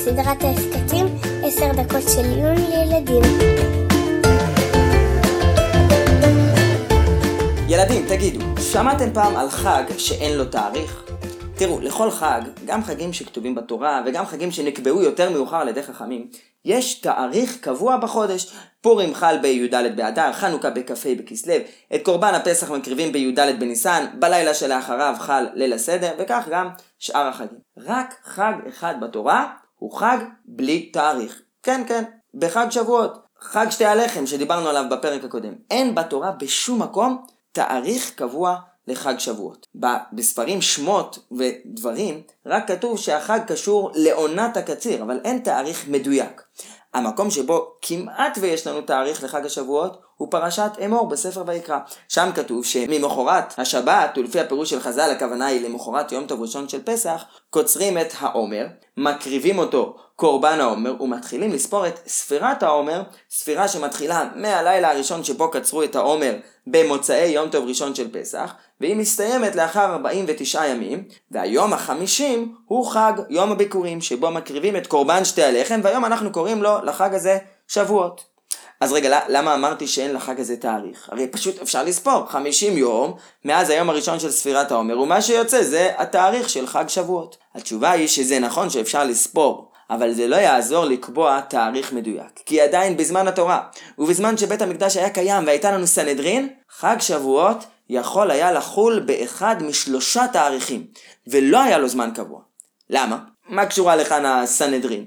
לסדרת ההסכתים עשר דקות של עיון לילדים. ילדים, תגידו, שמעתם פעם על חג שאין לו תאריך? תראו, לכל חג, גם חגים שכתובים בתורה וגם חגים שנקבעו יותר מאוחר על ידי חכמים, יש תאריך קבוע בחודש. פורים חל בי"ד באדר, חנוכה בכ"ה בכסלו, את קורבן הפסח מקריבים בי"ד בניסן, בלילה שלאחריו חל ליל הסדר, וכך גם שאר החגים. רק חג אחד בתורה הוא חג בלי תאריך. כן, כן, בחג שבועות. חג שתי הלחם שדיברנו עליו בפרק הקודם. אין בתורה בשום מקום תאריך קבוע לחג שבועות. בספרים שמות ודברים, רק כתוב שהחג קשור לעונת הקציר, אבל אין תאריך מדויק. המקום שבו כמעט ויש לנו תאריך לחג השבועות הוא פרשת אמור בספר ויקרא. שם כתוב שממחרת השבת, ולפי הפירוש של חז"ל הכוונה היא למחרת יום טוב ראשון של פסח, קוצרים את העומר, מקריבים אותו קורבן העומר, ומתחילים לספור את ספירת העומר, ספירה שמתחילה מהלילה הראשון שבו קצרו את העומר במוצאי יום טוב ראשון של פסח, והיא מסתיימת לאחר 49 ימים, והיום החמישים הוא חג יום הביקורים, שבו מקריבים את קורבן שתי הלחם, והיום אנחנו קוראים לו לחג הזה שבועות. אז רגע, למה אמרתי שאין לחג הזה תאריך? הרי פשוט אפשר לספור 50 יום מאז היום הראשון של ספירת העומר, ומה שיוצא זה התאריך של חג שבועות. התשובה היא שזה נכון שאפשר לספור, אבל זה לא יעזור לקבוע תאריך מדויק. כי עדיין בזמן התורה, ובזמן שבית המקדש היה קיים והייתה לנו סנהדרין, חג שבועות יכול היה לחול באחד משלושה תאריכים, ולא היה לו זמן קבוע. למה? מה קשורה לכאן הסנהדרין?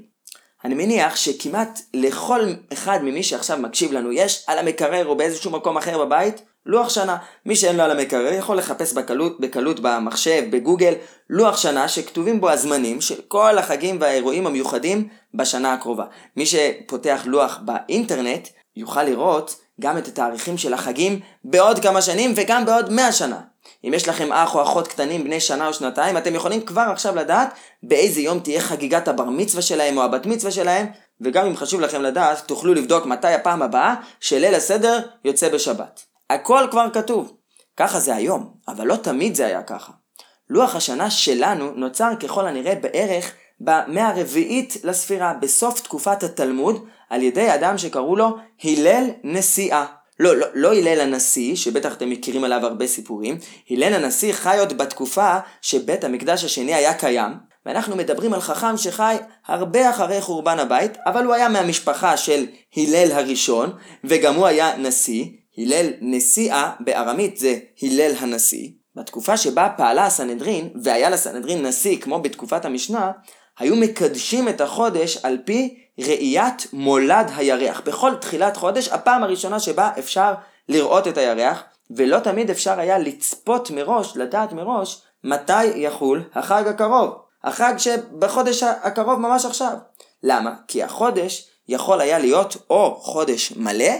אני מניח שכמעט לכל אחד ממי שעכשיו מקשיב לנו יש על המקרר או באיזשהו מקום אחר בבית לוח שנה. מי שאין לו על המקרר יכול לחפש בקלות, בקלות במחשב, בגוגל, לוח שנה שכתובים בו הזמנים של כל החגים והאירועים המיוחדים בשנה הקרובה. מי שפותח לוח באינטרנט יוכל לראות גם את התאריכים של החגים בעוד כמה שנים וגם בעוד מאה שנה. אם יש לכם אח או אחות קטנים בני שנה או שנתיים, אתם יכולים כבר עכשיו לדעת באיזה יום תהיה חגיגת הבר מצווה שלהם או הבת מצווה שלהם, וגם אם חשוב לכם לדעת, תוכלו לבדוק מתי הפעם הבאה שליל הסדר יוצא בשבת. הכל כבר כתוב. ככה זה היום, אבל לא תמיד זה היה ככה. לוח השנה שלנו נוצר ככל הנראה בערך במאה הרביעית לספירה, בסוף תקופת התלמוד, על ידי אדם שקראו לו הלל נשיאה. לא, לא, לא הלל הנשיא, שבטח אתם מכירים עליו הרבה סיפורים, הלל הנשיא חי עוד בתקופה שבית המקדש השני היה קיים, ואנחנו מדברים על חכם שחי הרבה אחרי חורבן הבית, אבל הוא היה מהמשפחה של הלל הראשון, וגם הוא היה נשיא, הלל נשיאה, בארמית זה הלל הנשיא. בתקופה שבה פעלה הסנהדרין, והיה לסנהדרין נשיא כמו בתקופת המשנה, היו מקדשים את החודש על פי ראיית מולד הירח. בכל תחילת חודש, הפעם הראשונה שבה אפשר לראות את הירח, ולא תמיד אפשר היה לצפות מראש, לדעת מראש, מתי יחול החג הקרוב. החג שבחודש הקרוב ממש עכשיו. למה? כי החודש יכול היה להיות או חודש מלא,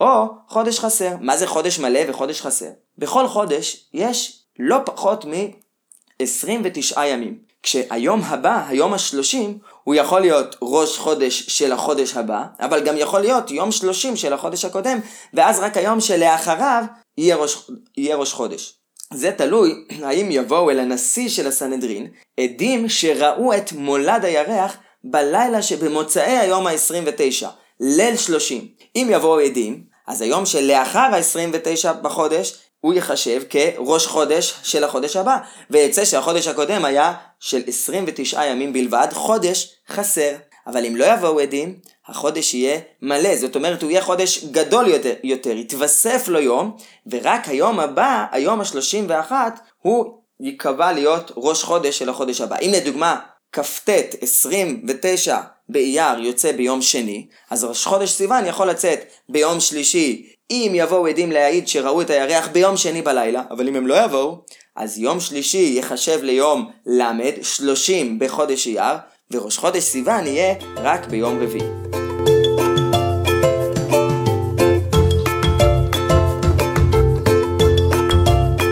או חודש חסר. מה זה חודש מלא וחודש חסר? בכל חודש יש לא פחות מ-29 ימים. כשהיום הבא, היום השלושים, הוא יכול להיות ראש חודש של החודש הבא, אבל גם יכול להיות יום שלושים של החודש הקודם, ואז רק היום שלאחריו יהיה ראש, יהיה ראש חודש. זה תלוי האם יבואו אל הנשיא של הסנהדרין עדים שראו את מולד הירח בלילה שבמוצאי היום ה-29, ליל שלושים. אם יבואו עדים, אז היום שלאחר ה-29 בחודש הוא ייחשב כראש חודש של החודש הבא, ויצא שהחודש הקודם היה של 29 ימים בלבד, חודש חסר. אבל אם לא יבואו עדים, החודש יהיה מלא, זאת אומרת הוא יהיה חודש גדול יותר, יותר יתווסף לו יום, ורק היום הבא, היום ה-31, הוא ייקבע להיות ראש חודש של החודש הבא. אם לדוגמה, כ"ט 29 באייר יוצא ביום שני, אז ראש חודש סיוון יכול לצאת ביום שלישי אם יבואו עדים להעיד שראו את הירח ביום שני בלילה, אבל אם הם לא יבואו, אז יום שלישי ייחשב ליום ל', 30 בחודש אייר, וראש חודש סיוון יהיה רק ביום רביעי.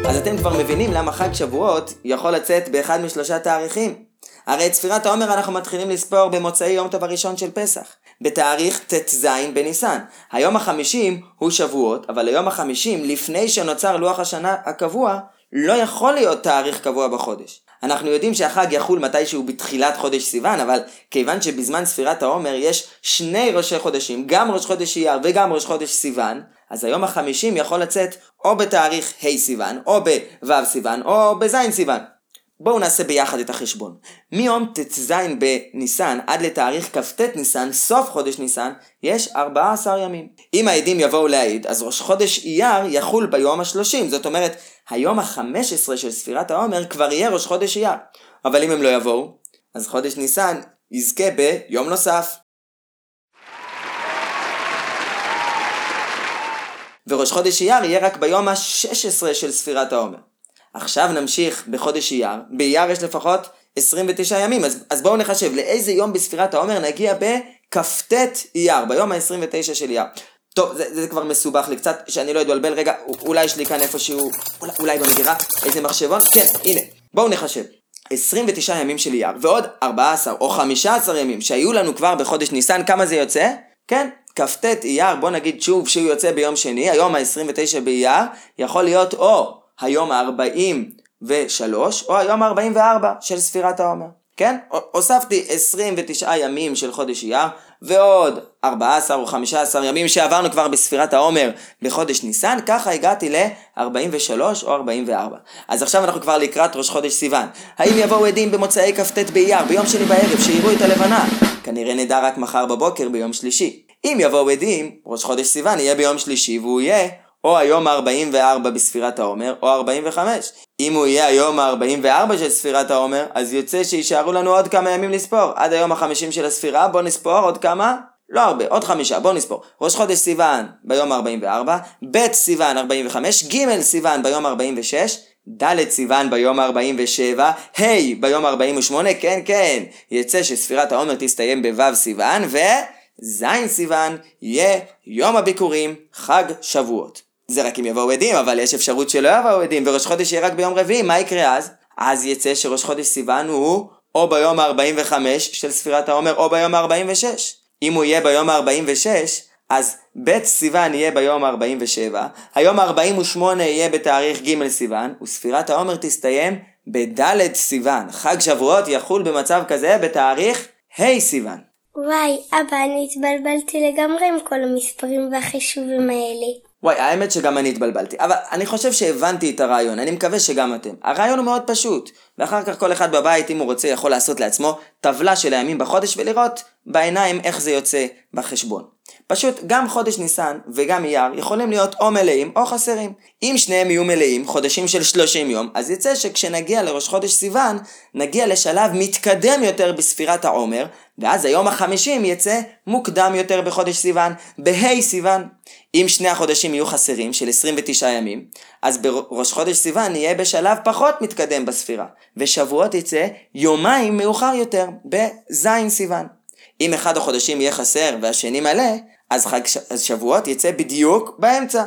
אז אתם כבר מבינים למה חג שבועות יכול לצאת באחד משלושה תאריכים. הרי את ספירת העומר אנחנו מתחילים לספור במוצאי יום טוב הראשון של פסח, בתאריך ט"ז בניסן. היום החמישים הוא שבועות, אבל היום החמישים, לפני שנוצר לוח השנה הקבוע, לא יכול להיות תאריך קבוע בחודש. אנחנו יודעים שהחג יחול מתישהו בתחילת חודש סיוון, אבל כיוון שבזמן ספירת העומר יש שני ראשי חודשים, גם ראש חודש אייר וגם ראש חודש סיוון, אז היום החמישים יכול לצאת או בתאריך ה' סיוון, או בו' סיוון, או בז' סיוון. בואו נעשה ביחד את החשבון. מיום ט"ז בניסן עד לתאריך כ"ט ניסן, סוף חודש ניסן, יש 14 ימים. אם העדים יבואו להעיד, אז ראש חודש אייר יחול ביום ה-30, זאת אומרת, היום ה-15 של ספירת העומר כבר יהיה ראש חודש אייר. אבל אם הם לא יבואו, אז חודש ניסן יזכה ביום נוסף. וראש חודש אייר יהיה רק ביום ה-16 של ספירת העומר. עכשיו נמשיך בחודש אייר, באייר יש לפחות 29 ימים, אז, אז בואו נחשב לאיזה יום בספירת העומר נגיע בכ"ט אייר, ביום ה-29 של אייר. טוב, זה, זה כבר מסובך לי קצת, שאני לא אתבלבל, רגע, אולי יש לי כאן איפשהו, אולי, אולי במגירה, איזה מחשבון, כן, הנה, בואו נחשב. 29 ימים של אייר, ועוד 14 או 15 ימים שהיו לנו כבר בחודש ניסן, כמה זה יוצא? כן, כ"ט אייר, בוא נגיד שוב שהוא יוצא ביום שני, היום ה-29 באייר, יכול להיות או היום ה-43 או היום ה-44 של ספירת העומר. כן? הוספתי 29 ימים של חודש אייר ועוד 14 או 15 ימים שעברנו כבר בספירת העומר בחודש ניסן, ככה הגעתי ל-43 או 44. אז עכשיו אנחנו כבר לקראת ראש חודש סיוון. האם יבואו עדים במוצאי כ"ט באייר, ביום שני בערב, שיראו את הלבנה? כנראה נדע רק מחר בבוקר ביום שלישי. אם יבואו עדים, ראש חודש סיוון יהיה ביום שלישי והוא יהיה או היום ה-44 בספירת העומר, או 45. אם הוא יהיה היום ה-44 של ספירת העומר, אז יוצא שיישארו לנו עוד כמה ימים לספור. עד היום ה-50 של הספירה, בוא נספור עוד כמה? לא הרבה, עוד חמישה, בוא נספור. ראש חודש סיוון ביום ה-44, ב' סיוון 45, ג' סיוון ביום 46, ד' סיוון ביום ה-47, ה' ביום ה-48, כן כן, יצא שספירת העומר תסתיים בו' סיוון, וז' סיוון יהיה יום הביקורים, חג שבועות. זה רק אם יבואו עדים, אבל יש אפשרות שלא יבואו עדים, וראש חודש יהיה רק ביום רביעי, מה יקרה אז? אז יצא שראש חודש סיוון הוא או ביום ה-45 של ספירת העומר, או ביום ה-46. אם הוא יהיה ביום ה-46, אז ב' סיוון יהיה ביום ה-47, היום ה-48 יהיה בתאריך ג' סיוון, וספירת העומר תסתיים בד' סיוון. חג שבועות יחול במצב כזה בתאריך ה' סיוון. וואי, אבא, אני התבלבלתי לגמרי עם כל המספרים והחישובים האלה. וואי, האמת שגם אני התבלבלתי, אבל אני חושב שהבנתי את הרעיון, אני מקווה שגם אתם. הרעיון הוא מאוד פשוט, ואחר כך כל אחד בבית, אם הוא רוצה, יכול לעשות לעצמו טבלה של הימים בחודש ולראות בעיניים איך זה יוצא בחשבון. פשוט גם חודש ניסן וגם אייר יכולים להיות או מלאים או חסרים. אם שניהם יהיו מלאים, חודשים של 30 יום, אז יצא שכשנגיע לראש חודש סיוון, נגיע לשלב מתקדם יותר בספירת העומר, ואז היום החמישים יצא מוקדם יותר בחודש סיוון, בה' סיוון. אם שני החודשים יהיו חסרים, של 29 ימים, אז בראש חודש סיוון נהיה בשלב פחות מתקדם בספירה, ושבועות יצא יומיים מאוחר יותר, בז' סיוון. אם אחד החודשים יהיה חסר והשני מלא, אז חג ש... אז שבועות יצא בדיוק באמצע,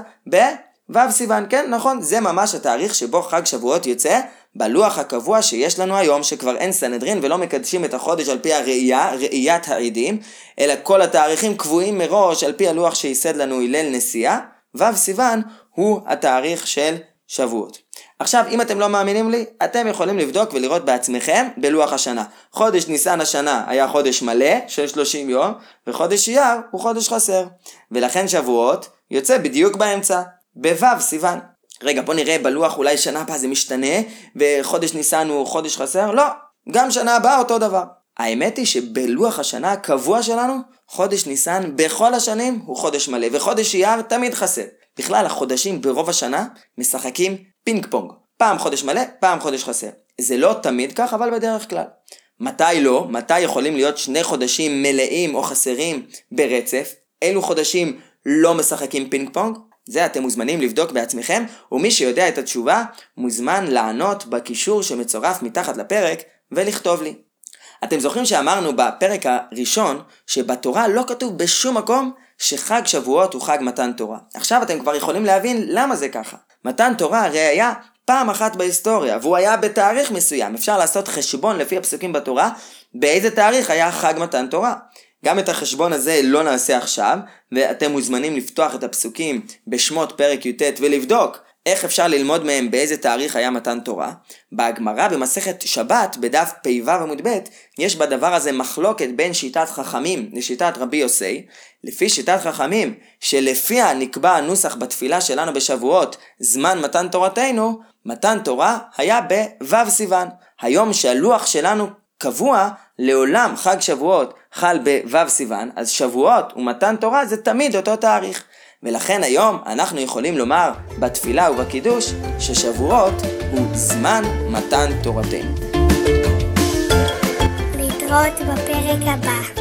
בו' סיוון, כן, נכון, זה ממש התאריך שבו חג שבועות יוצא בלוח הקבוע שיש לנו היום, שכבר אין סנהדרין ולא מקדשים את החודש על פי הראייה, ראיית העדים, אלא כל התאריכים קבועים מראש על פי הלוח שייסד לנו הלל נשיאה, ו' סיוון הוא התאריך של שבועות. עכשיו, אם אתם לא מאמינים לי, אתם יכולים לבדוק ולראות בעצמכם בלוח השנה. חודש ניסן השנה היה חודש מלא של 30 יום, וחודש אייר הוא חודש חסר. ולכן שבועות יוצא בדיוק באמצע, בו' סיוון. רגע, בוא נראה בלוח אולי שנה הבאה זה משתנה, וחודש ניסן הוא חודש חסר? לא, גם שנה הבאה אותו דבר. האמת היא שבלוח השנה הקבוע שלנו, חודש ניסן בכל השנים הוא חודש מלא, וחודש אייר תמיד חסר. בכלל, החודשים ברוב השנה משחקים פינג פונג. פעם חודש מלא, פעם חודש חסר. זה לא תמיד כך, אבל בדרך כלל. מתי לא? מתי יכולים להיות שני חודשים מלאים או חסרים ברצף? אילו חודשים לא משחקים פינג פונג? זה אתם מוזמנים לבדוק בעצמכם, ומי שיודע את התשובה, מוזמן לענות בקישור שמצורף מתחת לפרק ולכתוב לי. אתם זוכרים שאמרנו בפרק הראשון, שבתורה לא כתוב בשום מקום שחג שבועות הוא חג מתן תורה. עכשיו אתם כבר יכולים להבין למה זה ככה. מתן תורה הרי היה פעם אחת בהיסטוריה, והוא היה בתאריך מסוים. אפשר לעשות חשבון לפי הפסוקים בתורה, באיזה תאריך היה חג מתן תורה. גם את החשבון הזה לא נעשה עכשיו, ואתם מוזמנים לפתוח את הפסוקים בשמות פרק י"ט ולבדוק איך אפשר ללמוד מהם באיזה תאריך היה מתן תורה? בהגמרא במסכת שבת, בדף פ"ו עמוד ב', יש בדבר הזה מחלוקת בין שיטת חכמים לשיטת רבי יוסי. לפי שיטת חכמים, שלפיה נקבע הנוסח בתפילה שלנו בשבועות, זמן מתן תורתנו, מתן תורה היה בו' סיוון. היום שהלוח שלנו קבוע, לעולם חג שבועות חל בו' סיוון, אז שבועות ומתן תורה זה תמיד אותו תאריך. ולכן היום אנחנו יכולים לומר בתפילה ובקידוש ששבועות הוא זמן מתן תורתנו. להתראות בפרק הבא.